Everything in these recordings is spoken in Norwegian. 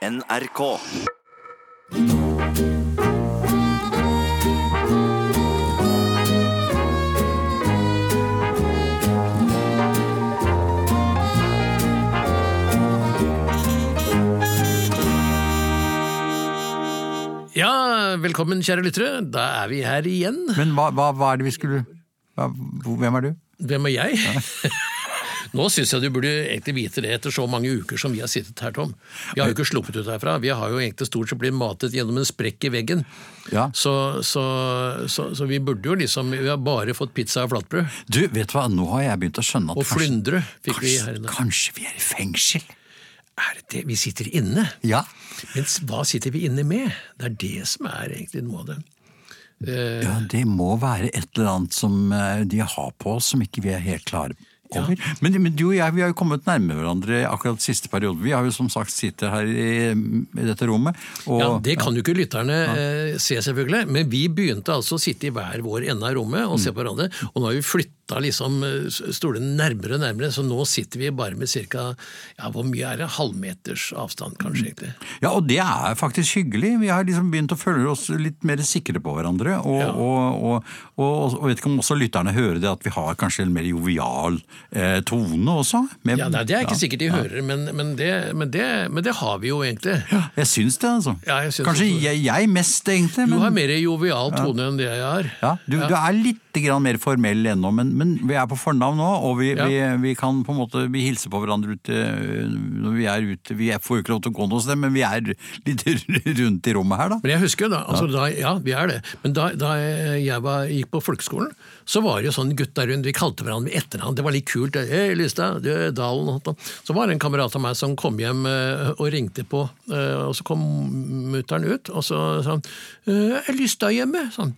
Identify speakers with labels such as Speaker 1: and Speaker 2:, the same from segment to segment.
Speaker 1: NRK.
Speaker 2: Ja, velkommen kjære lyttere. Da er vi her igjen.
Speaker 3: Men hva, hva, hva er det vi skulle hva, Hvem er du?
Speaker 2: Hvem er jeg? Nå syns jeg du burde egentlig vite det etter så mange uker som vi har sittet her, Tom. Vi har jo ikke sluppet ut herfra. Vi har jo egentlig stort sett blitt matet gjennom en sprekk i veggen.
Speaker 3: Ja.
Speaker 2: Så, så, så, så vi burde jo liksom Vi har bare fått pizza og flatbrød.
Speaker 3: Du, vet du hva, nå har jeg begynt å skjønne at
Speaker 2: Og flyndre fikk vi her
Speaker 3: kanskje,
Speaker 2: inne.
Speaker 3: kanskje vi er i fengsel?
Speaker 2: Er det det? Vi sitter inne.
Speaker 3: Ja.
Speaker 2: Men hva sitter vi inne med? Det er det som er egentlig noe av det. Eh,
Speaker 3: ja, det må være et eller annet som eh, de har på oss som ikke vi er helt klare over. Men, men du og jeg vi har jo kommet nærme hverandre akkurat siste periode. Vi har jo som sagt sittet her i, i dette rommet. Og,
Speaker 2: Ja, Det kan jo ikke lytterne eh, se, selvfølgelig, men vi begynte altså å sitte i hver vår ende av rommet og
Speaker 3: Mm.
Speaker 2: se på hverandre. Og nå har vi flytta liksom eh, stolene nærmere og nærmere, så nå sitter vi bare med ca. Ja, hvor mye er det? Halvmeters avstand, kanskje, egentlig.
Speaker 3: Ja, og det er faktisk hyggelig. Vi har liksom begynt å føle oss litt mer sikre på hverandre. Og,
Speaker 2: Ja.
Speaker 3: og, og, og, og vet ikke om også lytterne hører det at vi har kanskje en mer jovial eh, tone også. Med,
Speaker 2: Ja, nei, Det er ikke
Speaker 3: ja.
Speaker 2: sikkert de hører, men, men, det, men, det, men det har vi jo egentlig.
Speaker 3: Jeg syns det, altså.
Speaker 2: Ja, jeg syns
Speaker 3: kanskje jeg, jeg mest, egentlig.
Speaker 2: Du har mer jovial tone enn det jeg har.
Speaker 3: ja, du, du er litt mer formell ennå, men, men vi er på fornavn nå, og vi,
Speaker 2: Ja.
Speaker 3: vi, vi kan på en måte vi hilser på hverandre ute når vi er ute. Vi får jo ikke lov til å gå noe sted, men vi er litt rundt i rommet her, da.
Speaker 2: Men jeg husker jo da, altså da, ja, vi er det. Men da, da jeg var, gikk på folkeskolen, så var det jo sånn gutta rundt, vi kalte hverandre med etternavn, det var litt kult. Hei, Lystad, du er Dalen. Så var det en kamerat av meg som kom hjem eh, og ringte på, eh, og så kom mutter'n ut, og så sa han «Eh, Er Lystad hjemme? Sånn.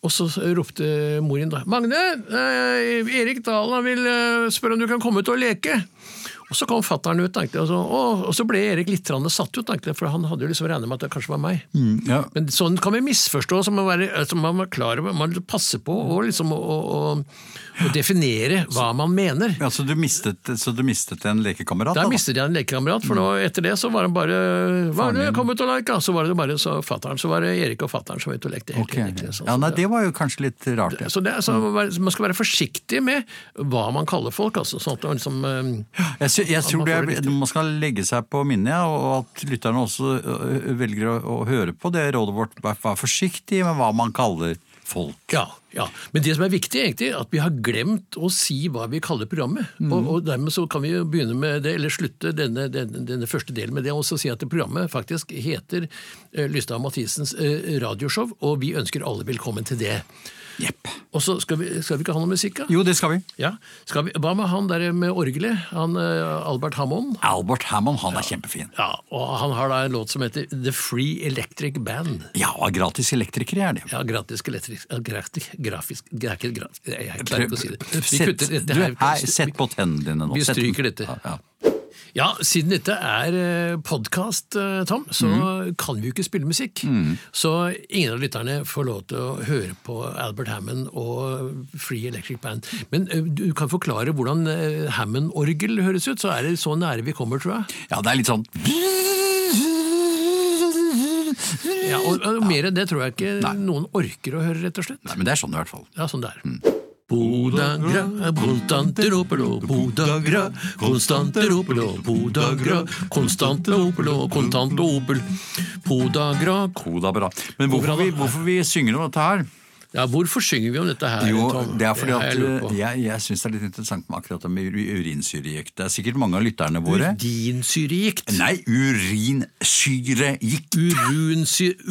Speaker 2: Og så ropte moren da Magne, eh, Erik Dalen vil eh, spørre om du kan komme ut og leke. Og så kom fattern ut, tenkte jeg, og så, å, og så ble Erik litt satt ut, tenkte jeg, for han hadde jo liksom regnet med at det kanskje var meg.
Speaker 3: Mm, ja.
Speaker 2: Men sånn kan vi misforstå, så man, være, så man var klar over, man passer på å, liksom, å, å, definere hva man mener.
Speaker 3: Ja, så, du mistet, så du mistet en lekekamerat?
Speaker 2: Der
Speaker 3: da?
Speaker 2: mistet jeg en lekekamerat, for nå, etter det så var han bare Hva er det, kom ut og leke? Så var det bare så fatteren, så var det Erik og fatteren som var ute og lekte. Okay. Egentlig, sånn.
Speaker 3: Ja, nei, det var jo kanskje litt rart. Ja.
Speaker 2: Så, det, så man skal være forsiktig med hva man kaller folk, altså. Sånn at man liksom, Ja,
Speaker 3: Jeg, jeg tror det er, man skal legge seg på minnet, ja, og at lytterne også velger å, å høre på det rådet vårt. Vær forsiktig med hva man kaller folk.
Speaker 2: Ja, ja. Men det som er viktig, egentlig, er at vi har glemt å si hva vi kaller programmet.
Speaker 3: Mm.
Speaker 2: Og, og dermed så kan vi jo begynne med det, eller slutte denne, denne, denne første delen med det, og så si at programmet faktisk heter Lystad Mathisens radioshow, og vi ønsker alle velkommen til det.
Speaker 3: Jepp.
Speaker 2: Og så skal vi, skal vi ikke ha noe musikk, da?
Speaker 3: Jo, det skal vi.
Speaker 2: Ja. Skal vi, hva med han der med orgelet? Han eh, Albert Hammond?
Speaker 3: Albert Hammond, han er kjempefin.
Speaker 2: Ja, og han har da en låt som heter The Free Electric Band.
Speaker 3: Ja, gratis elektrikere er det.
Speaker 2: Ja, gratis grafisk, gratis, grafisk er ikke gratis, jeg, klarer ikke å si det. Vi kutter dette
Speaker 3: sett på tennene dine nå.
Speaker 2: Vi stryker dette.
Speaker 3: Ja, ja.
Speaker 2: Ja, siden dette er podkast, Tom, så
Speaker 3: Mm.
Speaker 2: kan vi jo ikke spille musikk. Så ingen av lytterne får lov til å høre på Albert Hammond og Free Electric Band. Men eh, du kan forklare hvordan eh, Hammond-orgel høres ut, så er det så nære vi kommer, tror jeg.
Speaker 3: ja, det er litt sånn
Speaker 2: Ja, og, og Mer enn det tror jeg ikke noen orker å høre, rett og slett.
Speaker 3: Nei, men det er sånn i hvert fall.
Speaker 2: Ja, sånn det er. Bodagra, Konstantinopolo, Podagra, Konstantinopolo, Podagra, Konstantinopolo, Konstantinopel, Podagra
Speaker 3: Kodabra. Men hvorfor vi, hvorfor vi synger om dette her?
Speaker 2: Ja, hvorfor synger vi om dette her,
Speaker 3: Jo,
Speaker 2: Tom?
Speaker 3: det er fordi at
Speaker 2: jeg lurt
Speaker 3: jeg, jeg syns det er litt interessant med akkurat det med urinsyregikt. Det er sikkert mange av lytterne våre
Speaker 2: Urinsyregikt.
Speaker 3: Nei, urinsyregikt.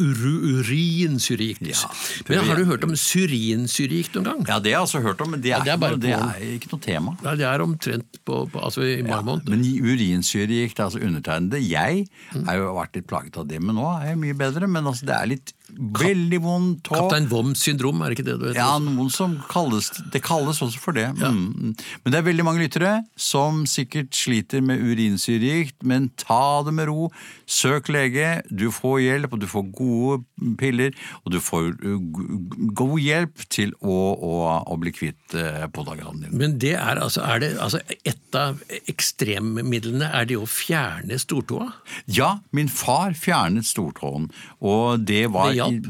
Speaker 2: Uru, urinsyregikt.
Speaker 3: Ja,
Speaker 2: Men har du hørt om syrinsyregikt noen gang?
Speaker 3: Ja, det har jeg altså hørt om, men det er,
Speaker 2: det er
Speaker 3: noe, det er ikke noe tema.
Speaker 2: Ja, det er omtrent på, på altså i mai måned.
Speaker 3: Men i urinsyregikt, altså undertegnede Jeg har jo vært litt plaget av det, men nå er jeg mye bedre. Men altså, det er litt veldig vondt og
Speaker 2: Kaptein Woms syndrom er det ikke det du heter?
Speaker 3: Ja, noen som kalles Det kalles også for det. Mm. Men det er veldig mange lyttere som sikkert sliter med urinsyregikt, men ta det med ro. Søk lege, du får hjelp, og du får gode piller, og du får uh, god hjelp til å, å, å bli kvitt uh, podagran din.
Speaker 2: Men det er altså, er det, altså Et av ekstremmidlene er det å fjerne stortåa?
Speaker 3: Ja, min far fjernet stortåen, og det var
Speaker 2: Det hjalp?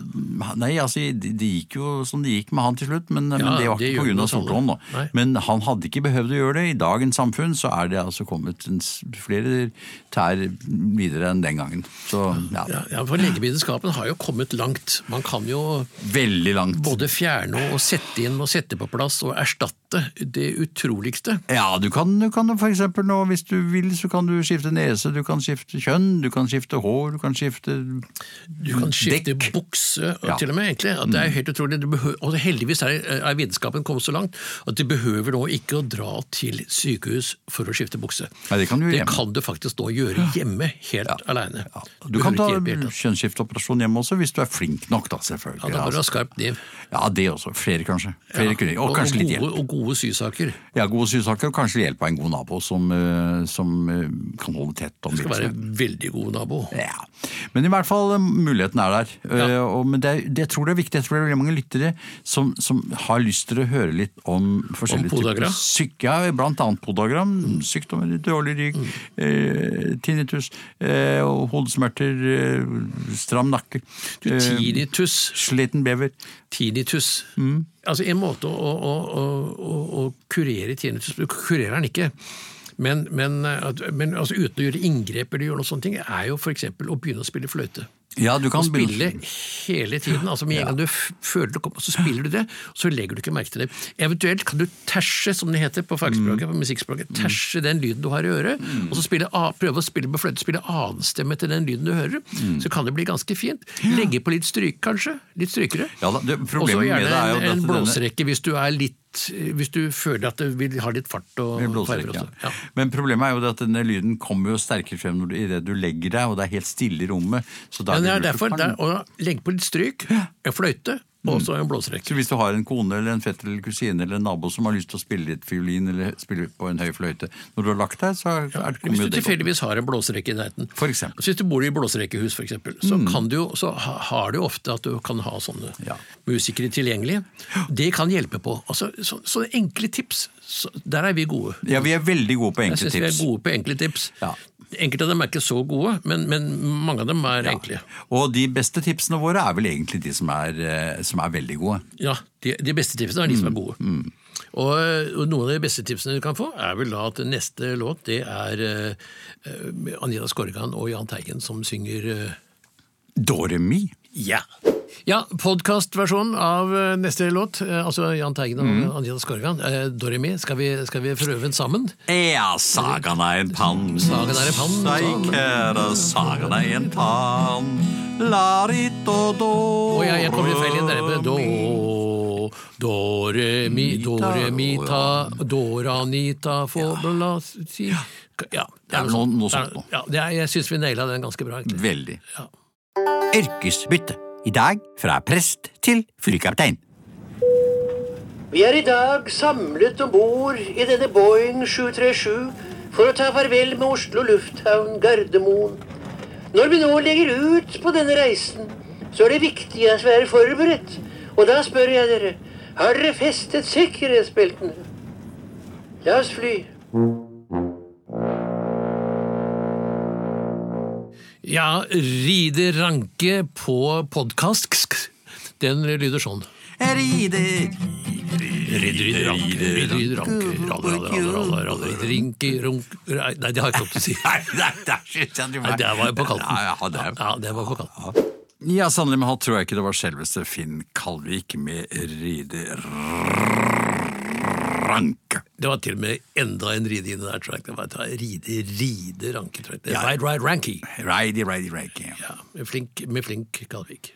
Speaker 3: Nei, altså, det, gikk jo som det gikk med han til slutt, men, men det var ikke pga.
Speaker 2: hos
Speaker 3: da. Men han hadde ikke behøvd å gjøre det. I dagens samfunn så er det altså kommet en, flere tær videre enn den gangen. Så ja,
Speaker 2: Ja, ja, for Legevitenskapen har jo kommet langt. Man kan jo
Speaker 3: veldig langt.
Speaker 2: både fjerne og sette inn og sette på plass og erstatte det utroligste.
Speaker 3: Ja, du kan, du kan for eksempel nå, hvis du vil, så kan du skifte nese, du kan skifte kjønn, du kan skifte hår, du kan skifte
Speaker 2: Du kan skifte
Speaker 3: dekk.
Speaker 2: bukse, og
Speaker 3: Ja.
Speaker 2: til og med egentlig. At det er helt utrolig. Du behøver, og heldigvis er, er vitenskapen kommet så langt at de behøver nå ikke å dra til sykehus for å skifte bukse.
Speaker 3: Nei, det kan du gjøre
Speaker 2: Det kan du faktisk nå gjøre hjemme, helt aleine.
Speaker 3: Du kan ta kjønnsskifteoperasjon hjemme også, hvis du er flink nok, da, selvfølgelig.
Speaker 2: Ja, da bør du ha
Speaker 3: altså.
Speaker 2: skarp kniv.
Speaker 3: Ja, det også. Flere, kanskje. Flere kunne, og,
Speaker 2: og,
Speaker 3: kanskje litt hjelp.
Speaker 2: og gode sysaker.
Speaker 3: Ja, Gode sysaker og kanskje hjelp av en god nabo som, eh, som eh, kan holde tett om
Speaker 2: Skal være
Speaker 3: en
Speaker 2: veldig god nabo.
Speaker 3: Ja. Men i hvert fall, eh, muligheten er der.
Speaker 2: Ja.
Speaker 3: Og, men det, det, tror jeg er viktig. Jeg tror det er veldig mange lyttere som, som har lyst til å høre litt om forskjellige
Speaker 2: Om
Speaker 3: typer syke, ja, blant annet podagram, sykdommer, dårlig rygg,
Speaker 2: Mm.
Speaker 3: eh, tinnitus, eh, hodesmerter, eh, stram nakke,
Speaker 2: Du, tinnitus
Speaker 3: sliten bever.
Speaker 2: tinnitus.
Speaker 3: Mm.
Speaker 2: Altså En måte å, å, å, å, kurere tinnitus Du kurerer den ikke, men, men, men altså, uten å gjøre inngrep eller gjøre noe sånne ting, er jo f.eks. å begynne å spille fløyte.
Speaker 3: Ja, du kan
Speaker 2: spille hele tiden. altså Med en gang du føler det kommer, så spiller du det, så legger du ikke merke til det. Eventuelt kan du tæsje, som det heter på fagspråket,
Speaker 3: Mm.
Speaker 2: på musikkspråket, terse den lyden du har i øret, og så spille, prøve å spille på fløyte, spille annenstemme til den lyden du hører.
Speaker 3: Mm.
Speaker 2: Så kan det bli ganske fint. Legge på litt stryk, kanskje. Litt strykere.
Speaker 3: Ja,
Speaker 2: Og så gjerne
Speaker 3: er
Speaker 2: en, en blåserekke hvis du er litt hvis du føler at det vil ha litt fart og
Speaker 3: farger
Speaker 2: også. Ja.
Speaker 3: Men problemet er jo at denne lyden kommer jo sterkere frem når du, i det du legger deg, og det er helt stille i rommet. Så da
Speaker 2: ja, det er derfor
Speaker 3: ikke
Speaker 2: det er å legge på litt stryk, fløyte og så en blåserekke.
Speaker 3: Så hvis du har en kone eller en fetter eller kusine eller en nabo som har lyst til å spille litt fiolin eller spille på en høy fløyte, når du har lagt deg, så er, er,
Speaker 2: Hvis du
Speaker 3: det
Speaker 2: tilfeldigvis har en blåserekke i nærheten.
Speaker 3: For eksempel.
Speaker 2: Hvis du bor i blåserekkehus, for eksempel, så, mm. du, så har du ofte at du kan ha sånne
Speaker 3: Ja.
Speaker 2: musikere tilgjengelig. Det kan hjelpe på. Altså, så, så enkle tips, så, der er vi gode.
Speaker 3: Ja, vi er veldig gode på
Speaker 2: Jeg synes vi er gode på enkle tips.
Speaker 3: Ja.
Speaker 2: Enkelte av dem er ikke så gode, men, men mange av dem er enkle.
Speaker 3: Og de beste tipsene våre er vel egentlig de som er, eh, som er veldig gode.
Speaker 2: Ja, de, de beste tipsene er de som
Speaker 3: Mm,
Speaker 2: er gode. Og, og noen av de beste tipsene du kan få, er vel da at neste låt det er uh, Anita Skorgan og Jahn Teigen som synger «Dore
Speaker 3: Doremi.
Speaker 2: Ja! Ja, podkastversjonen av eh, neste låt, eh, altså Jahn Teigen og
Speaker 3: Mm.
Speaker 2: Anita Skorgan, eh, Doremi, skal vi, skal vi prøve den sammen?
Speaker 3: Ja, sagan er en pann.
Speaker 2: Sagan er en pann.
Speaker 3: Steikere, sagan er en pann. Larit og do.
Speaker 2: Å ja, jeg kommer litt feil inn der. med Do, Doremi, re, mi, do, re, ta, do, ra, ni, ta, få, la, si Ja, det
Speaker 3: er vel noe- noe sånt noe.
Speaker 2: Ja, jeg syns vi naila den ganske bra, egentlig.
Speaker 3: Veldig.
Speaker 2: Ja.
Speaker 3: Yrkesbytte. I dag fra prest til flykaptein.
Speaker 1: Vi er i dag samlet om bord i denne Boeing 737 for å ta farvel med Oslo lufthavn Gardermoen. Når vi nå legger ut på denne reisen, så er det viktig at vi er forberedt. Og da spør jeg dere, har dere festet sikkerhetsbeltene? La oss fly.
Speaker 2: Ja, Ride Ranke på podkast, den lyder sånn.
Speaker 3: Rider
Speaker 2: Ride, ranke, ride, ride, ranke, ralle, ralle, ralle, ralle, ralle, rinke, runk Nei, det har jeg ikke lov til å si.
Speaker 3: Nei, der synes jeg du
Speaker 2: Nei, det var jo på kanten.
Speaker 3: Ja, ja, det.
Speaker 2: Ja, det var på kanten.
Speaker 3: Ja, sannelig, men han tror jeg ikke det var selveste Finn Kalvik med Ride Ranke.
Speaker 2: Det var til og med enda en ride inni der, tror jeg. Det var et ride, ride, ranke, tror jeg.
Speaker 3: Ja.
Speaker 2: Ride, ride, ranky.
Speaker 3: Ride, ride, ranky.
Speaker 2: Ja, med flink, med flink Kalvik.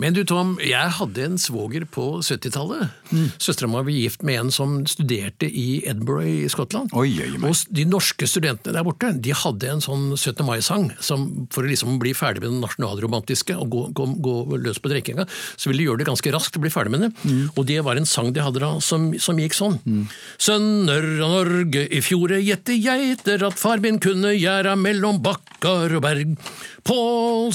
Speaker 2: Men du Tom, jeg hadde en svoger på 70-tallet. Mm. Søstera mi var gift med en som studerte i Edinburgh i Skottland.
Speaker 3: Oi, oi, oi.
Speaker 2: Og de norske studentene der borte de hadde en sånn 17. mai-sang som for å liksom bli ferdig med den nasjonalromantiske og gå, gå, gå løs på drikkinga, så ville de gjøre det ganske raskt og bli ferdig med det.
Speaker 3: Mm.
Speaker 2: Og det var en sang de hadde da som, som gikk sånn. Sønner av Norge, i fjor gjette geiter at far min kunne gjæra mellom bakkar og berg. På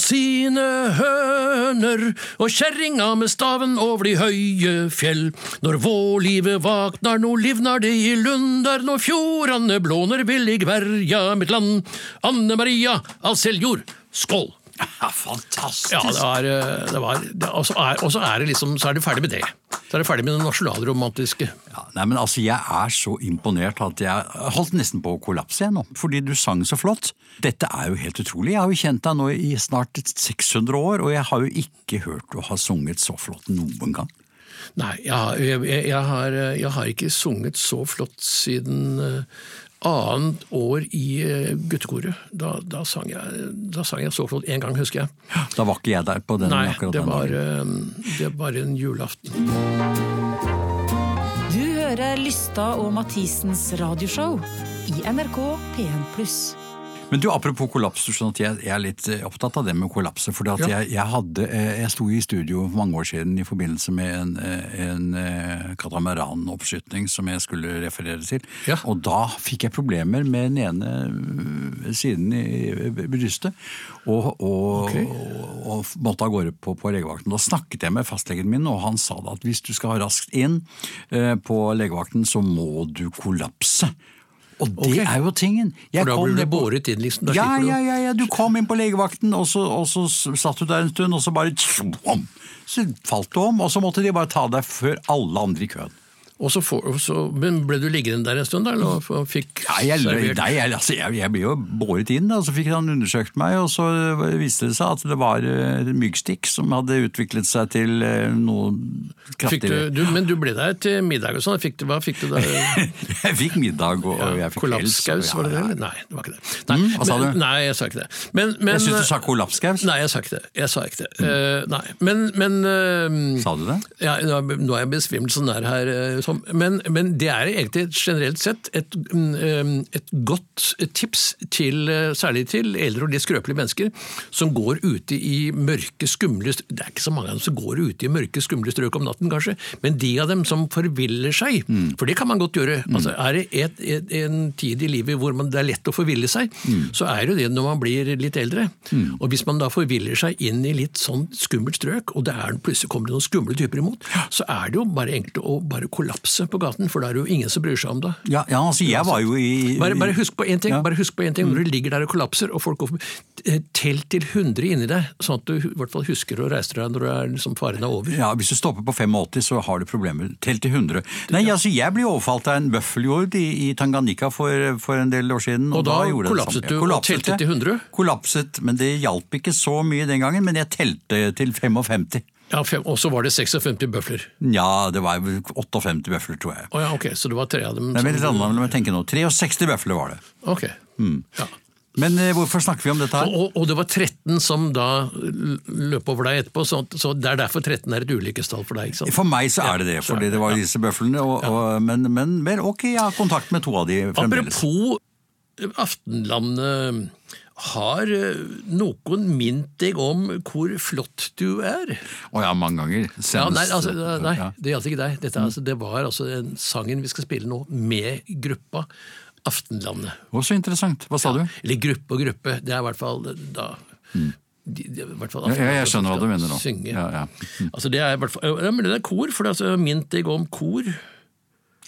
Speaker 2: sine høner og kjerringa med staven over de høye fjell. Når vårlivet vaknar, nå livnar det i lunder, når fjordane blåner villig verja mitt land. Anne Maria Alseljord, skål!
Speaker 3: Ja, fantastisk!
Speaker 2: Ja, det var, eh, det var det, Og så er, og så er det liksom, så er det ferdig med det. Så er det ferdig med det nasjonalromantiske.
Speaker 3: Ja, nei, men altså, Jeg er så imponert at jeg holdt nesten på å kollapse igjen nå, fordi du sang så flott. Dette er jo helt utrolig. Jeg har jo kjent deg nå i snart 600 år, og jeg har jo ikke hørt du har sunget så flott noen gang.
Speaker 2: Nei, jeg, jeg, jeg, har, jeg har ikke sunget så flott siden eh, annet år i eh, guttekoret. Da, da, sang jeg, da sang jeg så flott én gang, husker jeg.
Speaker 3: Da var ikke jeg der på den
Speaker 2: Nei,
Speaker 3: akkurat
Speaker 2: det
Speaker 3: den
Speaker 2: var,
Speaker 3: dagen.
Speaker 2: Nei, det var en julaften.
Speaker 4: Du hører Lysta og Mathisens radioshow i NRK P1+.
Speaker 3: Men du, apropos kollaps, sånn at jeg, jeg er litt eh, opptatt av det med kollapser. For
Speaker 2: Ja.
Speaker 3: jeg, jeg, hadde, eh, jeg sto i studio for mange år siden i forbindelse med en, eh, en katamaranoppskyting som jeg skulle referere til.
Speaker 2: Ja.
Speaker 3: Og da fikk jeg problemer med den ene siden i brystet. Og, og,
Speaker 2: okay.
Speaker 3: og, og måtte av gårde på, på legevakten. Da snakket jeg med fastlegen min, og han sa da at hvis du skal raskt inn på legevakten, så må du kollapse. Og det
Speaker 2: okay.
Speaker 3: er jo tingen. Jeg
Speaker 2: For da
Speaker 3: kom
Speaker 2: blir du
Speaker 3: på-
Speaker 2: båret inn, liksom.
Speaker 3: Ja, ja, ja, ja, du kom inn på legevakten, og så, og så satt du der en stund, og så bare Så falt du om, og så måtte de bare ta deg før alle andre i køen.
Speaker 2: Og så for, så, ble du liggende der en stund, da? Eller fikk
Speaker 3: Ja, jeg,
Speaker 2: servert?
Speaker 3: nei, jeg, altså, jeg, jeg ble jo båret inn, og så fikk han undersøkt meg, og så viste det seg at det var uh, myggstikk som hadde utviklet seg til uh, noe
Speaker 2: Fikk du,
Speaker 3: kraftigere.
Speaker 2: du, men du ble der til middag og sånn. Hva fikk du da?
Speaker 3: Jeg fikk middag, og, og jeg fikk
Speaker 2: Kollapskaus, var det det? Nei, det var ikke det. Nei,
Speaker 3: Mm, hva sa du?
Speaker 2: Nei, jeg sa ikke det. Men, men,
Speaker 3: Jeg syns du sa kollapskaus.
Speaker 2: Nei, jeg sa ikke det. Jeg sa ikke det. Eh, nei, men, men eh,
Speaker 3: Sa du det?
Speaker 2: Ja, nå er- jeg besvimt så nær her, eh, Tom. Men, men det er egentlig generelt sett et, mm, et godt tips til eh, særlig til eldre og litt skrøpelige mennesker som går ute i mørke, skumle Det er ikke så mange av dem som går ute i mørke, skumle strøk om natten, kanskje, men de av dem som forviller seg,
Speaker 3: Mm.
Speaker 2: for det kan man godt gjøre. Altså, er det et, et, en tid i livet hvor man, det er lett å forville seg,
Speaker 3: Mm.
Speaker 2: så er det jo det når man blir litt eldre. Og hvis man da forviller seg inn i litt sånn skummelt strøk, og det er plutselig kommer det noen skumle typer imot, så er det jo bare enkelt å bare kollapse på gaten, for da er det jo ingen som bryr seg om det.
Speaker 3: Ja, ja, altså, jeg var jo i
Speaker 2: Bare, bare husk på én ting,
Speaker 3: Ja.
Speaker 2: bare husk på en ting. når du ligger der og kollapser, og folk går eh, til 100 inni deg, sånn at du i hvert fall husker å reise deg når du er, liksom, faren er over.
Speaker 3: Ja, Hvis du stopper på 85, så har du problemer. Telt til 100. Nei, altså, Jeg ble overfalt av en bøffeljord i, i Tanganika for, for en del år siden.
Speaker 2: Og da
Speaker 3: gjorde jeg det
Speaker 2: kollapset du
Speaker 3: kollapset,
Speaker 2: og telte til 100?
Speaker 3: Kollapset, men det hjalp ikke så mye den gangen. Men jeg telte til 55.
Speaker 2: Ja, og så var det 56 bøfler.
Speaker 3: Ja, det var 58 bøfler, tror jeg.
Speaker 2: Oh, ja, ok, så det var tre av dem
Speaker 3: Det er
Speaker 2: som-
Speaker 3: random, la meg tenke nå. 63 bøfler var det.
Speaker 2: Ok. Ja.
Speaker 3: Men eh, hvorfor snakker vi om dette her?
Speaker 2: Og, og, og det var 13 som da løp over deg etterpå, så, så det er derfor 13 er et ulykkestall for deg. ikke sant?
Speaker 3: For meg så er det det, fordi
Speaker 2: det,
Speaker 3: det var
Speaker 2: ja.
Speaker 3: disse bøflene. Og, og, men, men, men ok, jeg har kontakt med to av de fremdeles.
Speaker 2: Apropos Aftenlandet. Har eh, noen mint deg om hvor flott du er?
Speaker 3: Å ja, mange ganger. Senest,
Speaker 2: Ja, nei, altså, nei, det gjaldt ikke deg. Dette, er altså, det var altså den sangen vi skal spille nå, med gruppa Aftenlandet.
Speaker 3: Å, så interessant. Hva sa du?
Speaker 2: Eller gruppe og gruppe. Det er i hvert fall da de, de, hvert fall
Speaker 3: Ja, ja, jeg skjønner hva du mener nå.
Speaker 2: Synge.
Speaker 3: Ja, ja.
Speaker 2: Altså, det er hvert fall, ja, men det er kor, for det er altså mint deg om kor.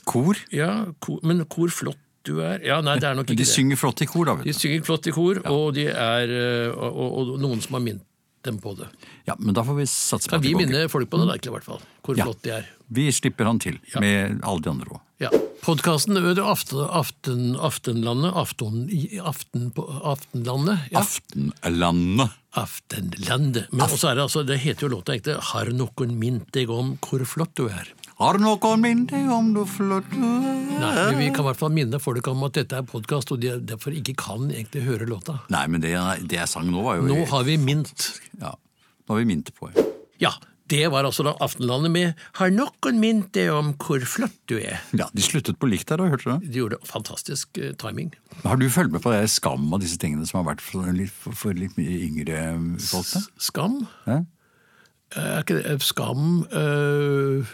Speaker 3: Kor?
Speaker 2: Ja, kor, men kor flott du er. Ja, nei, det er nok
Speaker 3: De
Speaker 2: ikke det.
Speaker 3: synger flott i kor, da,
Speaker 2: De
Speaker 3: vet du.
Speaker 2: synger flott i kor, og, de er, eh, og, og, og noen som har minnet dem på det.
Speaker 3: Ja, men da får vi satse på at de
Speaker 2: vi
Speaker 3: Kan vi
Speaker 2: minne folk på det, da, i hvert fall? Hvor
Speaker 3: Ja.
Speaker 2: flott de er.
Speaker 3: Vi slipper han til, med alle de andre òg.
Speaker 2: Ja. Podkasten Aften, aften, Aftenlandet Aften, aften på Aftenlandet. Ja.
Speaker 3: Aftenlandet.
Speaker 2: Aftenlandet. Men også er det altså, det heter jo låta egentlig 'Har noen mint deg om hvor flott du er'?
Speaker 3: Har noen minnet deg om du flott du er?
Speaker 2: Nei, men Vi kan i hvert fall minne folk om at dette er podkast, og de derfor ikke kan egentlig høre låta.
Speaker 3: Nei, men det, det jeg sang nå, var jo
Speaker 2: Nå har vi mint.
Speaker 3: ja, Nå har vi mint på. ja.
Speaker 2: Ja, det var altså da Aftenlandet med 'Har noen minnet deg om hvor flott du er'?
Speaker 3: Ja, De sluttet på likt der, da, hørte du det?
Speaker 2: De gjorde fantastisk eh, timing.
Speaker 3: Har du fulgt med på det skam og disse tingene som har vært for litt, for, litt mye yngre folk?
Speaker 2: Skam?
Speaker 3: Ja?
Speaker 2: Er ikke det Skam øh,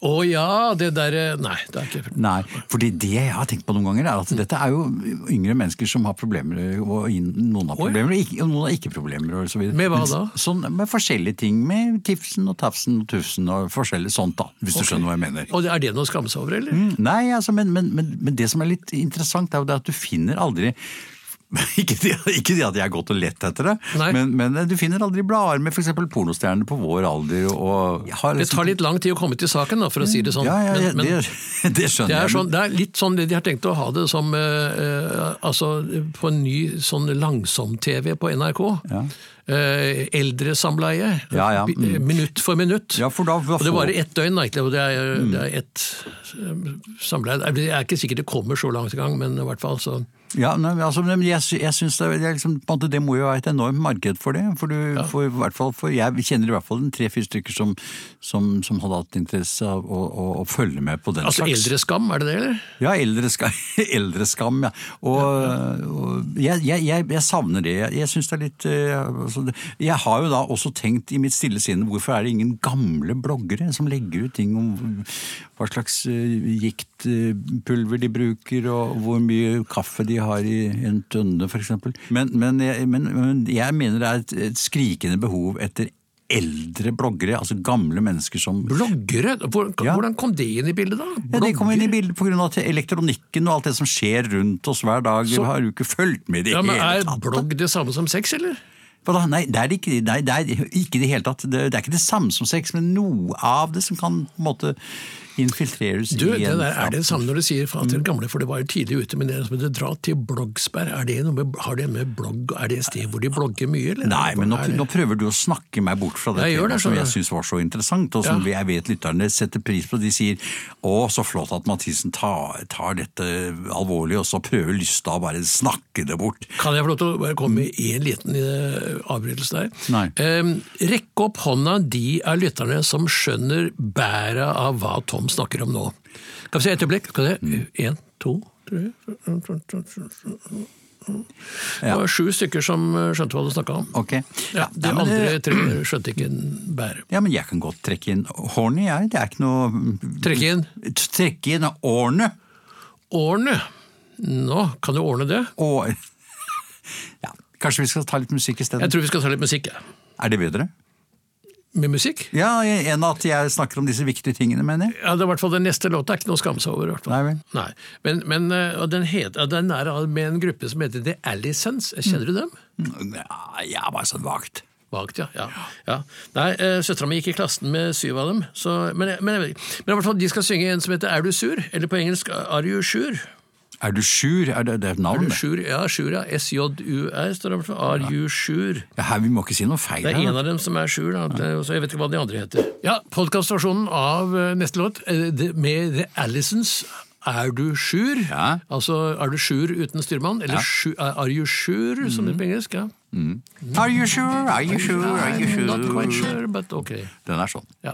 Speaker 2: Å ja, det derre Nei, det er ikke
Speaker 3: Nei, fordi det jeg har tenkt på noen ganger, er at dette er jo yngre mennesker som har problemer, og noen har problemer, og, ikke, og noen har ikke problemer. Og så videre.
Speaker 2: Med hva
Speaker 3: Men
Speaker 2: da?
Speaker 3: Sånn, med forskjellige ting, med tifsen og tafsen og tufsen og forskjellig sånt, da, hvis du skjønner hva jeg mener.
Speaker 2: Og Er det noe å skamme seg over, eller?
Speaker 3: Nei, altså, men, men, men, men det som er litt interessant, er jo det at du finner aldri ikke det, ikke det at jeg har gått og lett etter det, men, men du finner aldri blader med f.eks. pornostjerner på vår alder. Har
Speaker 2: Det
Speaker 3: liksom-
Speaker 2: tar litt lang tid å komme til saken, da, for å si det sånn.
Speaker 3: Ja, ja,
Speaker 2: Men- men-
Speaker 3: det, det skjønner
Speaker 2: Det er,
Speaker 3: jeg.
Speaker 2: sånn, det er litt sånn de har tenkt å ha det som eh, eh, altså, på en ny sånn langsom-TV på NRK.
Speaker 3: Ja.
Speaker 2: Eh, eldresamleie.
Speaker 3: Ja, ja, mm.
Speaker 2: Minutt for minutt.
Speaker 3: Ja, for da- for...
Speaker 2: og det varer ett døgn, egentlig, og det er, det er ett eh, samleie. Jeg er ikke sikkert det kommer så langt i gang, men i hvert fall så
Speaker 3: Ja, nei, altså, jeg, jeg synes det, det, liksom, det må jo være et enormt marked for det. For, du, for, hvert fall, for Jeg kjenner i hvert fall tre-fire stykker som, som, som hadde hatt interesse av å, å, å følge med på den
Speaker 2: Altså
Speaker 3: slags.
Speaker 2: eldreskam, er det det, eller?
Speaker 3: Ja, eldreskam, eldreskam ja. Og, og jeg, jeg, jeg, savner det. Jeg, jeg synes det er litt det- Jeg har jo da også tenkt i mitt stille sinn hvorfor er det ingen gamle bloggere som legger ut ting om hva slags eh, giktpulver de bruker, og hvor mye kaffe de har i en tønne, f.eks. Men, men, jeg- men, men jeg mener det er et, et skrikende behov etter eldre bloggere, altså gamle mennesker som
Speaker 2: Bloggere?
Speaker 3: Ja.
Speaker 2: Hvordan kom det inn i bildet, da?
Speaker 3: ja, Det kom inn i bildet pga. elektronikken og alt det som skjer rundt oss hver dag.
Speaker 2: Så-
Speaker 3: Vi har jo ikke fulgt med i det
Speaker 2: Ja, men Er blogg det samme som sex, eller?
Speaker 3: Da? Nei, det er ikke, nei, det er ikke det hele tatt. Det, det er ikke det samme som sex, men noe av det som kan på en måte infiltreres
Speaker 2: Du,
Speaker 3: i
Speaker 2: det
Speaker 3: en
Speaker 2: der, Er det det samme når du sier fra
Speaker 3: Mm.
Speaker 2: til gamle, for det var jo tidlig ute, men det som heter dra til Bloggsberg, er det noe med, har det med blogg, er det et sted hvor de blogger mye, eller?
Speaker 3: Nei, men nå, nå prøver du å snakke meg bort fra det temaet som jeg syns var så interessant, og som
Speaker 2: Ja.
Speaker 3: jeg vet lytterne setter pris på. De sier 'Å, så flott at Mathisen tar, tar dette alvorlig', og så prøver Lystad å bare snakke det bort.
Speaker 2: Kan jeg få lov til å bare komme med en liten eh, avbrytelse der?
Speaker 3: Nei.
Speaker 2: Eh, rekk opp hånda de av lytterne som skjønner bæret av hva Tom snakker om nå. Kan vi se et øyeblikk? Vi
Speaker 3: Mm.
Speaker 2: to, tre Det var sju stykker som eh, skjønte hva du snakka om.
Speaker 3: Okay.
Speaker 2: Ja, de
Speaker 3: ja,
Speaker 2: andre tre skjønte ikke en bære.
Speaker 3: Ja, men jeg kan godt trekke inn horny, jeg. Det er ikke noe
Speaker 2: Trekke inn
Speaker 3: Trekke inn årene.
Speaker 2: årene. Nå, kan du ordne det?
Speaker 3: År. ja, Kanskje vi skal ta litt musikk
Speaker 2: Jeg tror vi skal ta litt musikk. ja.
Speaker 3: Er det bedre?
Speaker 2: Med musikk?
Speaker 3: Ja, enn at jeg snakker om disse viktige tingene, mener jeg.
Speaker 2: Ja, det er i hvert fall Den neste låta er ikke noe å skamme seg over. hvert fall.
Speaker 3: Nei vel.
Speaker 2: Nei. Men, men eh, den, het, den er med en gruppe som heter The Allisons. Kjenner du dem?
Speaker 3: Ja, ja bare sånn vagt.
Speaker 2: Vagt, ja. ja. ja. Nei, uh, Søstera mi gikk i klassen med syv av dem. Så, men, men, men i hvert fall, de skal synge en som heter Er du sur? Eller på engelsk Are you sure?
Speaker 3: Er du sjur? Er det, det er et
Speaker 2: Er
Speaker 3: navn,
Speaker 2: du Sjur? Ja, Sjur, ja. S-J-U-R står det you sure?
Speaker 3: Ja, her, vi må ikke si noe feil
Speaker 2: Det er
Speaker 3: her.
Speaker 2: en av dem som er sjur, da. Det- Så jeg vet ikke hva de andre heter. Ja, Podkaststasjonen av eh, neste låt eh, med The Allisons. Er du sjur?
Speaker 3: Ja.
Speaker 2: Altså, er du sjur uten styrmann? Eller ja. eh, Are you sure, som det er på engelsk? Ja.
Speaker 3: Are you sure? Are you sure? Are you
Speaker 2: sure? not quite
Speaker 3: sure?
Speaker 2: sure, but ok.
Speaker 3: Den er sånn.
Speaker 2: Ja.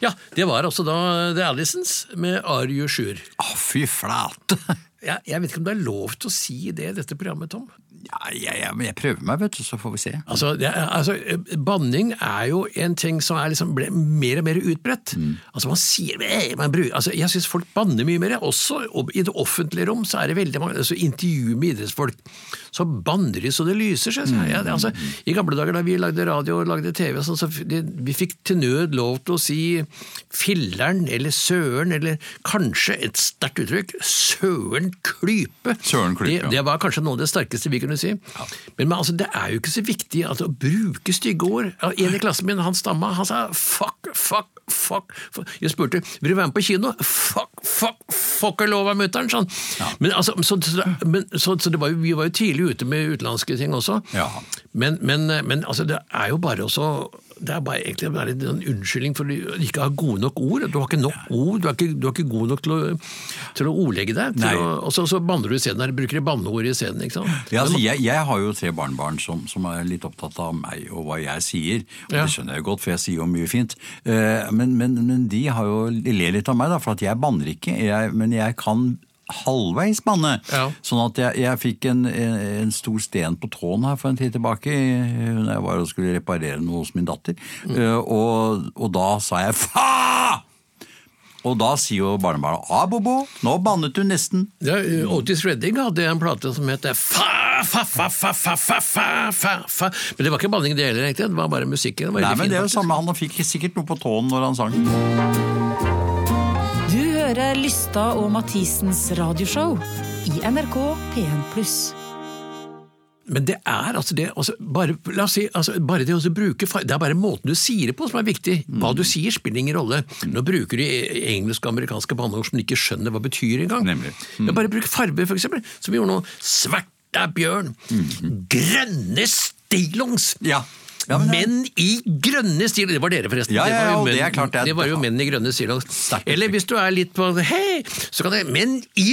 Speaker 2: ja, det var altså da The Allisons med Are you sure?
Speaker 3: Å, fy flate!
Speaker 2: Ja, jeg vet ikke om det er lov til å si det i dette programmet, Tom?
Speaker 3: Ja, ja, ja, men jeg prøver meg, vet du, så får vi se.
Speaker 2: Altså, det er, altså, Banning er jo en ting som er liksom ble mer og mer utbredt. Altså, man sier, man bruker, altså, Jeg syns folk banner mye mer. Også og i det offentlige rom så er det veldig mange altså, intervju med idrettsfolk. Så banner de så det lyser. syns jeg. Ja, det, altså, I gamle dager da vi lagde radio og lagde TV, sånn, så de, vi fikk til nød lov til å si filleren eller søren, eller kanskje et sterkt uttrykk, søren klype.
Speaker 3: Søren klype,
Speaker 2: det, det var kanskje noe av det sterkeste vi kunne si. Men, men altså, det er jo ikke så viktig at å bruke stygge ord. En i klassen min, han stamma, han sa 'fuck fuck, fuck, fuck. Jeg spurte vil du være med på kino. Fuck, fuck, fuck er lov av mutter'n, sånn. Men, altså, så, men, så, så det var jo, vi var jo tidlig ute med utenlandske ting også.
Speaker 3: Ja.
Speaker 2: Men, men, men altså, det er jo bare også det er bare egentlig bare en unnskyldning for å ikke ha gode nok ord. Du har ikke nok ord, du er ikke, du er ikke god nok til å, til å ordlegge deg. Å, og så, så banner du isteden, eller bruker banneord isteden. ikke sant?
Speaker 3: Ja, altså, jeg, jeg har jo tre barnebarn som, som er litt opptatt av meg og hva jeg sier. Og
Speaker 2: Ja.
Speaker 3: Det skjønner jeg godt, for jeg sier jo mye fint. Eh, men, men, men de har jo de ler litt av meg, da, for at jeg banner ikke. Jeg, men jeg kan halvveis banne.
Speaker 2: Ja.
Speaker 3: Sånn at jeg, jeg fikk en, en, en stor sten på tåen her for en tid tilbake eh, når jeg var og skulle reparere noe hos min datter. Eh, og, og da sa jeg fa! Og da sier jo barnebarnet ah, Bobo, nå bannet du nesten.
Speaker 2: Ja, Otis Redding hadde en plate som het fa, fa, fa, fa, fa, fa, fa, fa, fa. Men det var ikke banning det heller, egentlig. Det var bare musikken. Det var
Speaker 3: Nei, men
Speaker 2: fin,
Speaker 3: det er jo samme, Han fikk sikkert noe på tåen når han sang.
Speaker 4: Du hører Lystad og Mathisens radioshow i NRK P1+.
Speaker 2: Men det er altså det altså bare, La oss si, altså bare det å bruke Det er bare måten du sier det på som er viktig. Hva du sier spiller ingen rolle. Nå bruker de engelske og amerikanske banneord som de ikke skjønner hva betyr engang. Mm. Bare bruk farger, eksempel. Som vi gjorde nå. Svarta bjørn. Grønne stillongs.
Speaker 3: Ja. Ja, men
Speaker 2: menn i grønne stil Det var dere, forresten.
Speaker 3: Ja, ja,
Speaker 2: var jo
Speaker 3: ja,
Speaker 2: menn,
Speaker 3: det klart det det,
Speaker 2: var jo menn i grønne
Speaker 3: stil
Speaker 2: Eller hvis du er litt på Hei! Så kan det menn i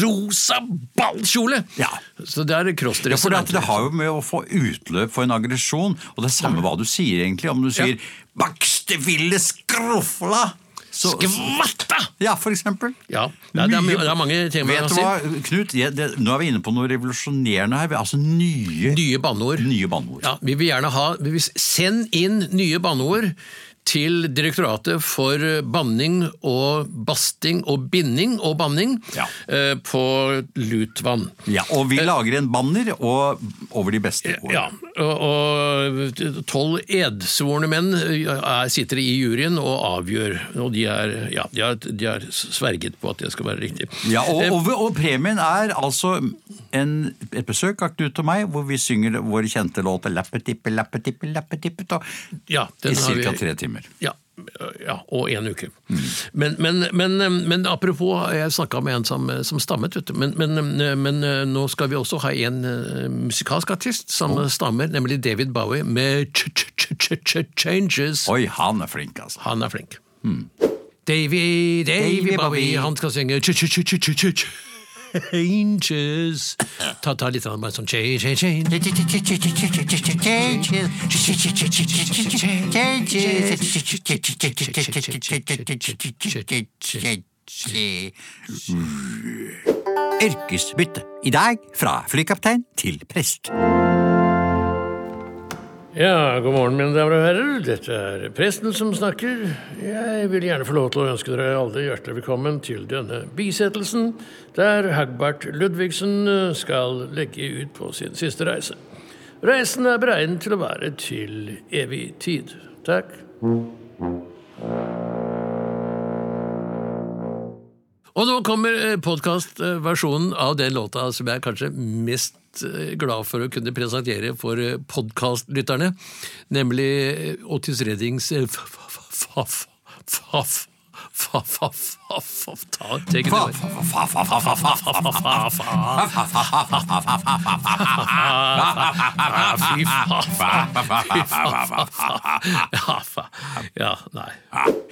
Speaker 2: rosa ballkjole!
Speaker 3: Ja.
Speaker 2: Så det er
Speaker 3: Ja,
Speaker 2: crossdress.
Speaker 3: for det, det har jo med å få utløp for en aggresjon, og det er samme hva du sier egentlig. Om du sier 'baksteville skrufla', så
Speaker 2: Skvatta!
Speaker 3: Ja, for eksempel.
Speaker 2: Ja, det er, det er, det er mange man
Speaker 3: Vet du hva, Knut, jeg, det, nå er vi inne på noe revolusjonerende her. Altså nye,
Speaker 2: Nye banneord.
Speaker 3: nye banneord.
Speaker 2: Ja, vi vil gjerne ha vi vil Send inn nye banneord til Direktoratet for banning og basting og binding og banning
Speaker 3: Ja.
Speaker 2: eh, på Lutvann.
Speaker 3: Ja, og vi lager en banner og, over de beste ord.
Speaker 2: Ja, og- tolv edsvorne menn er, sitter i juryen og avgjør. Og de, er, ja, de, de sverget på at det skal være riktig.
Speaker 3: Ja, og,
Speaker 2: Eh,
Speaker 3: og, og premien er altså en, et besøk av Knut og meg, hvor vi synger vår kjente låt 'Lappetippe, lappetippe, lappetippe'
Speaker 2: ja,
Speaker 3: i ca. tre timer.
Speaker 2: Ja, ja og en uke. Men, men, men, men apropos, jeg snakka med en som, som stammet, vet du. Men, men, men nå skal vi også ha en eh, musikalsk artist som stammer, nemlig David Bowie med ch ch ch ch ch Changes.
Speaker 3: Oi, han er flink, altså.
Speaker 2: Han er flink. Davy, Davy Bowie, han skal synge ch ch ch ch ch ch Changes. Ta, ta litt sånn, bare sånn change, change, change.
Speaker 3: Yrkesbytte. I dag fra flykaptein til prest.
Speaker 2: Ja, god morgen, mine damer og herrer. Dette er presten som snakker. Jeg vil gjerne få lov til å ønske dere alle hjertelig velkommen til denne bisettelsen, der Hagbart Ludvigsen eh, skal legge ut på sin siste reise. Reisen er beregnet til å være til evig tid. Takk. Og nå kommer podkastversjonen av den låta som jeg kanskje mest eh, glad for å kunne presentere for podkastlytterne, nemlig eh, Otis Reddings eh, fa- Fy Ja, nei.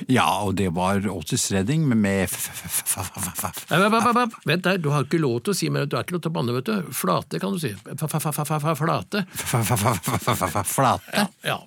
Speaker 3: Ja, og det var Otis Redding med
Speaker 2: Vent der, du har ikke lov til å si mer. Du er ikke lov til å banne, vet du. Flate kan du si. Flate.
Speaker 3: Flate?
Speaker 2: Ja.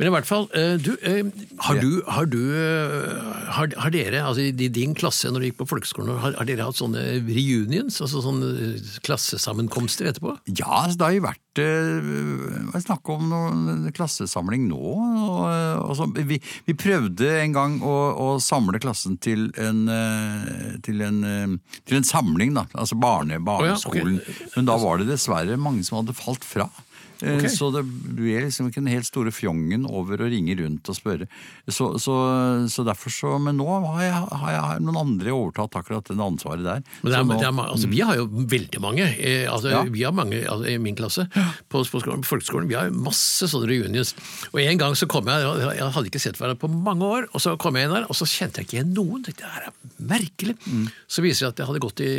Speaker 2: Men i hvert fall, eh, du, eh, har du, har du eh, har, har dere, altså i din klasse når du gikk på folkeskolen, har, har dere hatt sånne reunions, altså sånne klassesammenkomster etterpå?
Speaker 3: Ja, altså, det har jo vært uh, snakk om noen klassesamling nå. Og, og så, vi, vi prøvde en gang å, å samle klassen til en, til en, til en samling, da. Altså barne, barneskolen.
Speaker 2: ok.
Speaker 3: Men da var det dessverre mange som hadde falt fra. Eh,
Speaker 2: Ok.
Speaker 3: Så det er liksom ikke den helt store fjongen over å ringe rundt og spørre. Så, så, så derfor så Men nå har, jeg, har, jeg, har noen andre overtatt akkurat det ansvaret der.
Speaker 2: Men er,
Speaker 3: nå-
Speaker 2: det er, altså, vi har jo veldig mange. Eh, altså,
Speaker 3: Ja.
Speaker 2: Vi har mange altså, i min klasse på, på, skolen, på folkeskolen. Vi har masse sånne reunions. Og En gang så kom jeg, jeg hadde ikke sett hverandre på mange år, og så kom jeg inn der, og så kjente jeg ikke igjen noen. Tenkte, Det her er merkelig.
Speaker 3: Mm.
Speaker 2: Så viser det at jeg hadde gått i,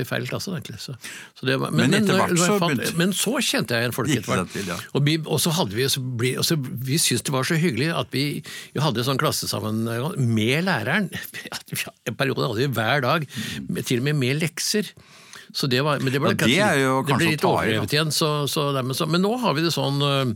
Speaker 2: i feil klasse. egentlig. Så, så det men,
Speaker 3: Men etter hvert så begynte-
Speaker 2: men så kjente jeg igjen folk etter hvert.
Speaker 3: Det til, ja.
Speaker 2: Og, vi, og så hadde vi, så bli, og så, vi syntes det var så hyggelig at vi, vi hadde sånn klasse sammen med læreren. En periode hadde vi hver dag, til og med med lekser. Så det var, men det, ble,
Speaker 3: Ja, det er jo
Speaker 2: det ble
Speaker 3: kanskje
Speaker 2: litt overdrevet igjen. Så, så, dermed så, men nå har vi det sånn øh,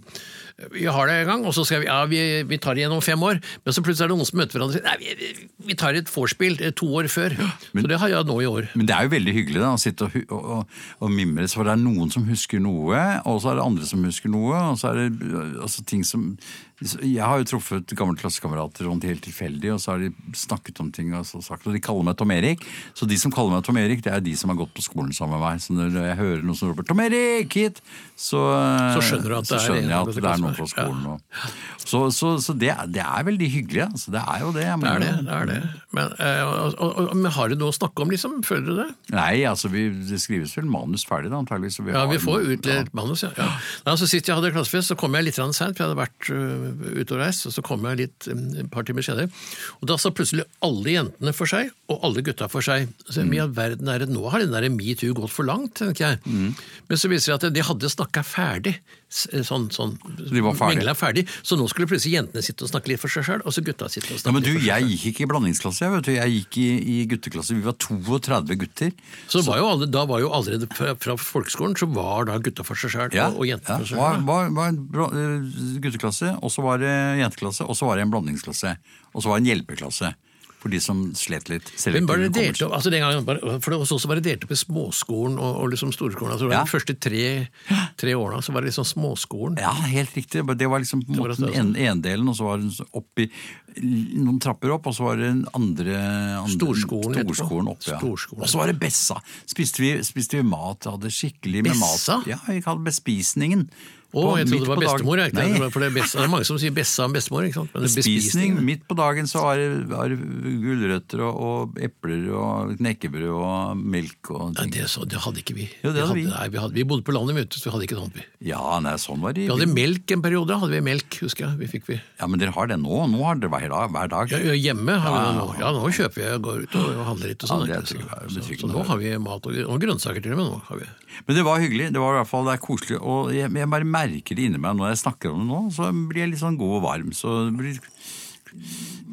Speaker 2: Vi har det en gang, og så skal vi ja, vi, vi tar det igjen om fem år. Men så plutselig er det noen som møter hverandre og sier nei, vi, vi tar et vorspiel eh, to år før. så det har jeg nå i år.
Speaker 3: Men det er jo veldig hyggelig da, å sitte og, og, og, mimres, for det er noen som husker noe, og så er det andre som husker noe, og så er det altså, ting som Jeg har jo truffet gamle klassekamerater helt tilfeldig, og så har de snakket om ting, og, så sagt, og de kaller meg Tom Erik. Så de som kaller meg Tom Erik, det er de som har gått på skolen sammen med meg. Så når jeg hører noen som roper 'Tom Erik, hit!', så,
Speaker 2: Så skjønner at
Speaker 3: så skjønner jeg at det er noen
Speaker 2: fra
Speaker 3: skolen. Og, så så, så det, det er veldig hyggelig, altså. Det er jo det.
Speaker 2: Det er det. det, er det. Men, øh, og, og, men har du noe å snakke om, liksom? Føler du det?
Speaker 3: Nei, altså vi, det skrives vel manus ferdig da, antageligvis. så
Speaker 2: Ja, vi får utlevert ja. manus, ja. ja. Nei, altså, sist jeg hadde klassefest, så kom jeg litt seint, for jeg hadde vært uh, ute og reist. og Så kom jeg litt øh, et par timer senere. Og da sa plutselig alle jentene for seg, og alle gutta for seg. Så
Speaker 3: Mm.
Speaker 2: mye verden er det, Nå har den der metoo gått for langt, tenker jeg.
Speaker 3: Mm.
Speaker 2: Men så viser det at de hadde snakka ferdig. Sånn, sånn,
Speaker 3: De var ferdig.
Speaker 2: mengla ferdig. Så nå skulle plutselig jentene sitte og snakke litt for seg sjøl, og så gutta sitte og
Speaker 3: Ja,
Speaker 2: snakke
Speaker 3: men du,
Speaker 2: litt for seg
Speaker 3: jeg gikk ikke i blandingsklasse, jeg, vet du. Jeg gikk i, i gutteklasse. Vi var 32 gutter.
Speaker 2: Så var jo alle, da var jo allerede fra, fra folkeskolen så var da gutta for seg sjøl
Speaker 3: Ja,
Speaker 2: og, og jentene
Speaker 3: ja.
Speaker 2: for seg
Speaker 3: var,
Speaker 2: sjøl.
Speaker 3: var, var var eh, gutteklasse, og så var det jenteklasse, og så var det en blandingsklasse. Og så var det en hjelpeklasse for de som slet litt.
Speaker 2: Men bare
Speaker 3: delte
Speaker 2: delt opp, altså den gangen, bare- for det var også bare delt opp i småskolen og, og liksom storskolen. Altså
Speaker 3: Ja.
Speaker 2: De første tre, tre årene så var det liksom småskolen.
Speaker 3: Ja, helt riktig. Det var liksom på en
Speaker 2: var
Speaker 3: måte
Speaker 2: det
Speaker 3: den delen, og så var det oppi noen trapper opp, og så var det den andre, andre
Speaker 2: Storskolen
Speaker 3: storskolen opp. Ja.
Speaker 2: Storskolen.
Speaker 3: Og så var det Bessa. Spiste vi, spiste vi mat, hadde skikkelig med
Speaker 2: Bessa?
Speaker 3: mat. Ja, vi hadde bespisningen.
Speaker 2: Å, jeg trodde det var bestemor. Jeg, ikke?
Speaker 3: Nei.
Speaker 2: For det, er best, det er mange som sier bessa om bestemor. ikke sant? Men
Speaker 3: Bespisning. Midt på dagen så var det, gulrøtter og, og epler og knekkebrød og melk og
Speaker 2: Nei,
Speaker 3: ting.
Speaker 2: det, så, det hadde ikke vi.
Speaker 3: Jo, det hadde vi.
Speaker 2: Nei, vi, hadde, vi bodde på landet, vet du, så vi hadde ikke sånt. Vi,
Speaker 3: Ja, nei, sånn var det.
Speaker 2: vi hadde melk en periode. hadde vi melk, husker jeg. Vi fikk vi.
Speaker 3: Ja, Men dere har det nå? Nå har dere hver dag? Hver dag.
Speaker 2: Ja, hjemme har vi
Speaker 3: Ja,
Speaker 2: det nå. Ja, nå kjøper vi og går ut og handler litt og sånn.
Speaker 3: Ja,
Speaker 2: så, så, så nå har vi mat og, og grønnsaker til og med. nå har vi.
Speaker 3: Men det var hyggelig. Det var i hvert fall det er koselig. Og jeg, jeg bare merker det inni meg når jeg snakker om det nå, så blir jeg litt sånn god og varm. Så det blir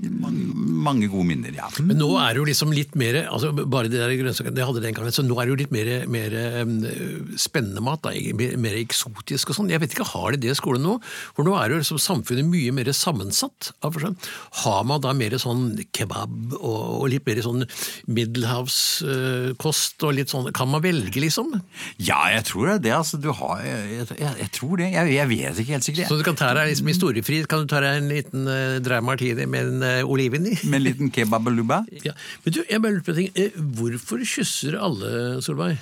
Speaker 3: mange, gode minner, ja.
Speaker 2: Men nå er det jo liksom litt mer altså Bare de der grønnsakene, det hadde den gangen. Så nå er det jo litt mer, mer spennende mat. Da, mer, eksotisk og sånn. Jeg vet ikke, har de det i skolen nå? For nå er jo liksom samfunnet mye mer sammensatt. Har man da mer sånn kebab og, litt mer sånn middelhavskost og litt sånn Kan man velge, liksom?
Speaker 3: Ja, jeg tror det. Altså, du har Jeg, jeg, jeg tror det. Jeg, jeg, vet ikke helt sikkert.
Speaker 2: Så du kan ta deg liksom historiefri? Kan du ta deg en liten eh, uh, Dreimar det med en eh, oliven i.
Speaker 3: Med en liten kebabaluba?
Speaker 2: Ja. Men du, jeg bare lurer på en ting. Eh, hvorfor kysser alle, Solveig?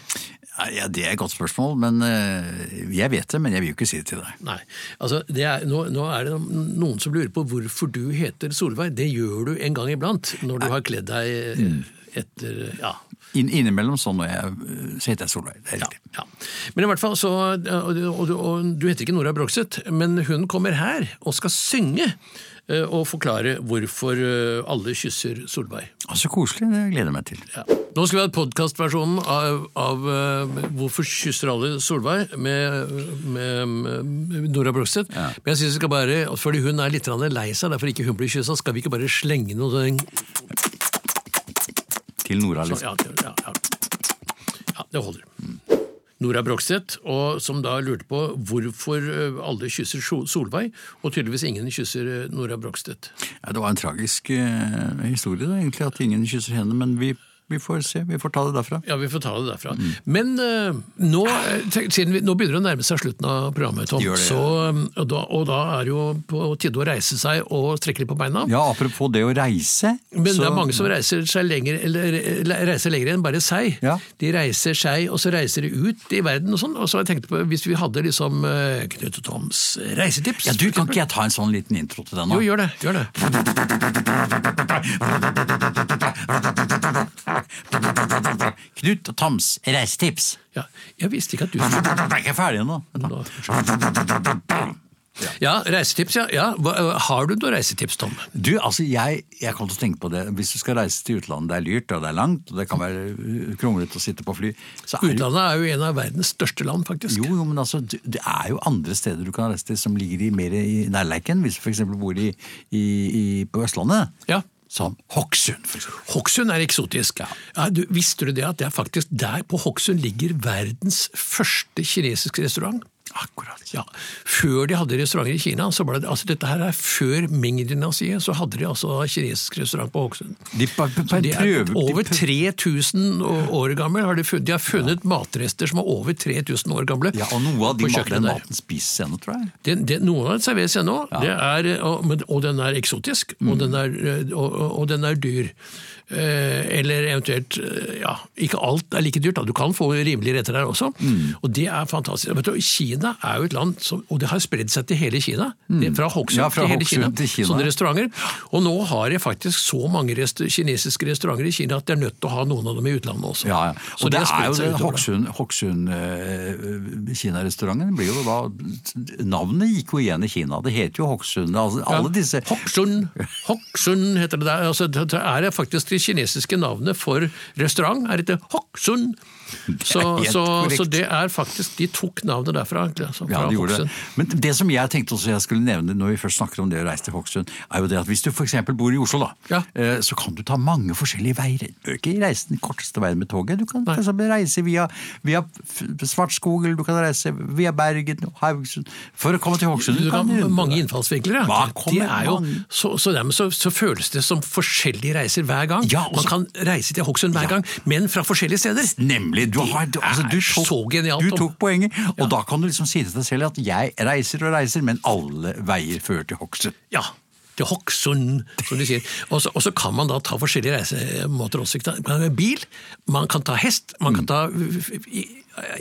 Speaker 3: Ja, Det er et godt spørsmål, men eh, jeg vet det, men jeg vil jo ikke si det til deg.
Speaker 2: Nei, altså, er, nå, nå, er det noen som lurer på hvorfor du heter Solveig. Det gjør du en gang iblant, når du har kledd deg mm. etter ja.
Speaker 3: In, innimellom sånn når så heter jeg Solveig. Det er riktig.
Speaker 2: Ja, ja. Men i hvert fall, så, og, og, og, Du heter ikke Nora Brokseth, men hun kommer her og skal synge og forklare hvorfor eh, alle kysser Solveig.
Speaker 3: Så koselig. Det gleder jeg meg til.
Speaker 2: Ja. Nå skal vi ha podkastversjonen av, av eh, Hvorfor kysser alle Solveig med, med, med Nora Brogstedt. Men jeg synes vi skal bare, fordi hun er litt lei seg, derfor ikke hun blir kyssa, skal vi ikke bare slenge noe sånn
Speaker 3: Til Nora,
Speaker 2: så,
Speaker 3: liksom.
Speaker 2: ja, ja, ja. ja, det holder. Nora Brokstedt, og som da lurte på hvorfor eh, alle kysser Solveig, og tydeligvis ingen kysser eh, Nora Brokstedt.
Speaker 3: Ja, det var en tragisk eh, historie, da, egentlig, at ingen kysser henne. Men vi Vi får se, vi får ta det derfra.
Speaker 2: Ja, vi får ta det derfra.
Speaker 3: Mm.
Speaker 2: Men uh, nå, eh, tenk, siden vi, nå begynner det å nærme seg slutten av programmet, Tom.
Speaker 3: Det, ja.
Speaker 2: Så, eh, og, da, og da er det jo på tide å reise seg og strekke litt på beina.
Speaker 3: Ja, apropos det å reise.
Speaker 2: Men
Speaker 3: så-
Speaker 2: det er mange som reiser seg lenger, eller, reiser lenger enn bare seg.
Speaker 3: Ja.
Speaker 2: De reiser seg, og så reiser de ut i verden og sånn. Og så har jeg tenkt på, hvis vi hadde liksom Knut og Toms reisetips
Speaker 3: Ja, du, Kan ikke jeg ta en sånn liten intro til den nå?
Speaker 2: Jo, gjør det. Gjør det.
Speaker 3: Knut og Toms reisetips.
Speaker 2: Ja, jeg visste ikke at du
Speaker 3: Jeg er ikke ferdig ennå.
Speaker 2: Ja, reisetips, ja. ja. Øh, har du noen reisetips, Tom?
Speaker 3: Du, altså, jeg, jeg kom til å tenke på det. Hvis du skal reise til utlandet, det er lyrt og det er langt, og det kan være uh, kronglete å sitte på fly så er det,
Speaker 2: Utlandet er jo en av verdens største land, faktisk.
Speaker 3: jo, jo, men altså, det er jo andre steder du kan reise til som ligger i, mer i nærleiken, hvis du f.eks. bor i, i, i, på Østlandet.
Speaker 2: Ja.
Speaker 3: Som Hokksund.
Speaker 2: Hokksund er eksotisk. Ja. du, visste du det at det er faktisk der på Hokksund ligger verdens første kinesiske restaurant?
Speaker 3: Akkurat.
Speaker 2: Ja, Før de hadde restauranter i Kina, så var det, altså dette her er før Ming-dynastiet, så hadde de altså kinesisk restaurant på Hokksund.
Speaker 3: De,
Speaker 2: de er over 3000 år gamle. Har de, funnet, de har funnet matrester som er over 3000 år gamle.
Speaker 3: ja, og noe av de mat, den maten spises ennå, tror jeg.
Speaker 2: Den, den, noen av det serveres ennå, ja. er, og, og den er eksotisk,
Speaker 3: Mm.
Speaker 2: og, den er, eh, og- og den er dyr. Eh, eller eventuelt eh, Ja, ikke alt er like dyrt, da. du kan få rimelige retter der også.
Speaker 3: Mm.
Speaker 2: Og det er fantastisk. Vet du, Kina er jo et land som Og det har spredd seg til hele Kina. Det, fra Hokksund
Speaker 3: Mm. Ja,
Speaker 2: til hele Kina.
Speaker 3: til Kina.
Speaker 2: Sånne restauranter. Og nå har de faktisk så mange rest kinesiske restauranter i Kina at de er nødt til å ha noen av dem i utlandet også.
Speaker 3: Ja, ja.
Speaker 2: Så
Speaker 3: Og det,
Speaker 2: har
Speaker 3: er jo det
Speaker 2: utover.
Speaker 3: Hokksund, Hokksund eh, blir jo da Navnet gikk jo igjen i Kina. Det heter jo Hokksund. Altså, alle disse
Speaker 2: Hokksund, Hokksund heter det der. Altså, det det er faktisk det kinesiske navnet for restaurant. er etter Hokksund. Så, så, så det er faktisk De tok navnet derfra. Altså,
Speaker 3: Ja, de gjorde det. Men det som jeg tenkte også jeg skulle nevne når vi først snakker om det å reise til Hokksund, er jo det at hvis du f.eks. bor i Oslo, da,
Speaker 2: Ja.
Speaker 3: eh, så kan du ta mange forskjellige veier. Du bør ikke reise den korteste veien med toget. Du kan reise via, via Svartskog, eller du kan reise via Bergen og Haugesund for å komme til Hokksund.
Speaker 2: Du kan
Speaker 3: runde
Speaker 2: mange innfallsvinkler. Ja. Det er jo, så, så føles det som forskjellige reiser hver gang.
Speaker 3: Ja, også,
Speaker 2: Man kan reise til Hokksund hver gang, men fra forskjellige steder.
Speaker 3: Nemlig. Du, har, du, altså, du, tok,
Speaker 2: så genialt,
Speaker 3: du tok poenget, og da kan du liksom si til deg selv at jeg reiser og reiser, men alle veier fører til Hokksund.
Speaker 2: Ja, til Hokksund, som de sier. Og så, kan man da ta forskjellige reisemåter også. Man kan ta bil, man kan ta hest, man kan ta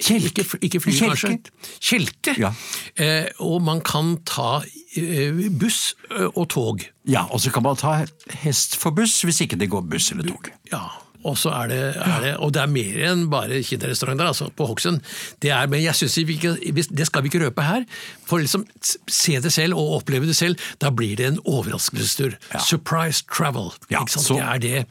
Speaker 3: Kjelke.
Speaker 2: Ikke, ikke fly,
Speaker 3: Kjelke.
Speaker 2: kanskje. Kjelke.
Speaker 3: Ja.
Speaker 2: Eh, og man kan ta eh, buss eh, og tog.
Speaker 3: Ja, og så kan man ta hest for buss, hvis ikke det går buss eller tog.
Speaker 2: Ja, og så er det, er det Og det er mer enn bare kinarestaurant der, altså, på Hokksund. Det er, men jeg synes vi ikke, det skal vi ikke røpe her. For liksom se det selv og oppleve det selv, da blir det en overraskelsestur.
Speaker 3: Ja.
Speaker 2: Surprise travel.
Speaker 3: Ja, så-
Speaker 2: det er det.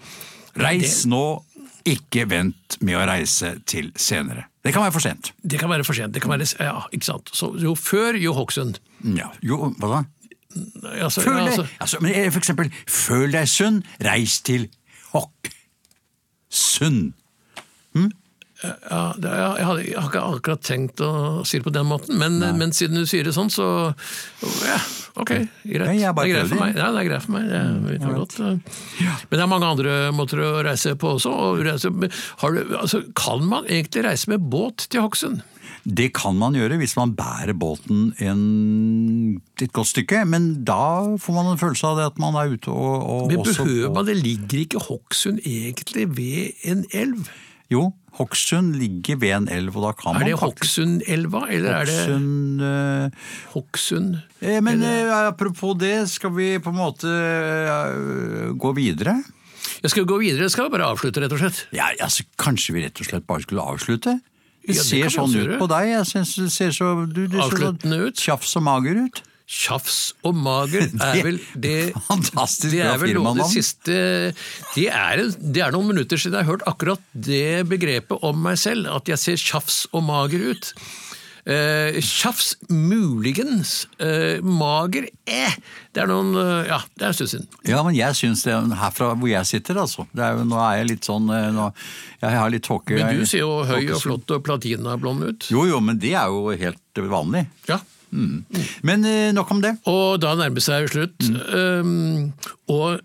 Speaker 3: Reis nå, ikke vent med å reise til senere. Det kan være for sent.
Speaker 2: det kan være for sent. Det kan være, ja, ikke sant? Så jo før, jo Hokksund.
Speaker 3: Ja, jo, hva da?
Speaker 2: Altså,
Speaker 3: Føl deg,
Speaker 2: altså,
Speaker 3: altså, men eh, for eksempel, føl deg sunn, reis til Hokksund.
Speaker 2: Ja, Hm? ja, jeg, hadde, jeg har ikke akkurat tenkt å si det på den måten, men, men siden du sier det sånn, så ja, ok, greit.
Speaker 3: Ja,
Speaker 2: det er greit for meg. Ja, det er greit for meg. Det vet jeg godt. Men det er mange andre måter å reise på også. Og reise, har du, altså, kan man egentlig reise med båt til Hokksund?
Speaker 3: Det kan man gjøre hvis man bærer båten en, et godt stykke, men da får man en følelse av det at man er ute og, og
Speaker 2: Men behøver man, det ligger ikke Hokksund egentlig ved en elv?
Speaker 3: Jo, Hokksund ligger ved en elv, og da kan man
Speaker 2: Er det Hokksundelva, eller er det
Speaker 3: Hokksund eh, eh, Men eller? apropos det, skal vi på en måte uh, gå videre?
Speaker 2: Jeg skal gå videre, jeg skal bare avslutte, rett og slett.
Speaker 3: Ja, altså, Kanskje vi rett og slett bare skulle avslutte? Det
Speaker 2: Ja,
Speaker 3: ser
Speaker 2: det
Speaker 3: sånn ut på deg. Jeg synes det ser så du, du
Speaker 2: Avsluttende ut.
Speaker 3: tjafs og mager ut.
Speaker 2: Tjafs og mager er vel det
Speaker 3: Fantastisk
Speaker 2: Det er vel noe av det siste det er, det er noen minutter siden jeg har hørt akkurat det begrepet om meg selv, at jeg ser tjafs og mager ut. Eh, tjafs muligens, eh, mager eh. Det er noen eh, Ja, det er en stund siden.
Speaker 3: Ja, men jeg syns det er herfra hvor jeg sitter, altså. Det er jo, nå er jeg litt sånn eh, nå, Jeg har litt tåke...
Speaker 2: Men du ser jo høy og flott og platinablond ut.
Speaker 3: Jo, jo, men det er jo helt vanlig.
Speaker 2: Ja,
Speaker 3: Men eh, nok om det.
Speaker 2: Og da nærmer seg slutt. Um, og,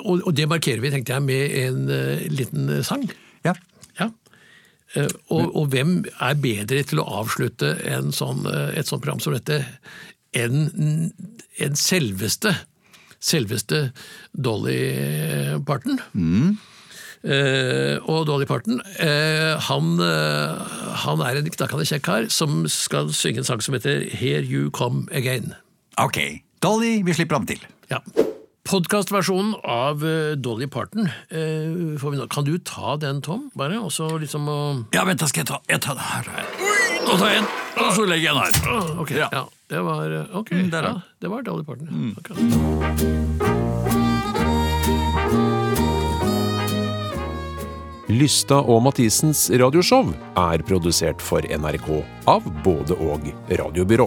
Speaker 2: og, og det markerer vi, tenkte jeg, med en uh, liten sang.
Speaker 3: Ja.
Speaker 2: Eh, og, og hvem er bedre til å avslutte en sånn, eh, et sånt program som dette enn en selveste selveste Dolly Parton? Eh, og Dolly Parton, eh, han, eh, han er en knakkende kjekk kar som skal synge en sang som heter Here You Come Again.
Speaker 3: Ok. Dolly, vi slipper ham til.
Speaker 2: Ja. Podkastversjonen av eh, Dolly Parton, eh, får vi nå. kan du ta den, Tom? Bare, og så liksom
Speaker 3: Ja, vent, da skal jeg ta, jeg tar den her. Nå tar jeg en, og så legger jeg den her.
Speaker 2: Ah, Ok,
Speaker 3: Ja.
Speaker 2: ja. det var eh, ok.
Speaker 3: Mm, der,
Speaker 2: ja, det var Dolly Parton. Mm. Okay.
Speaker 5: Lysta og Mathisens radioshow er produsert for NRK av både og radiobyrå.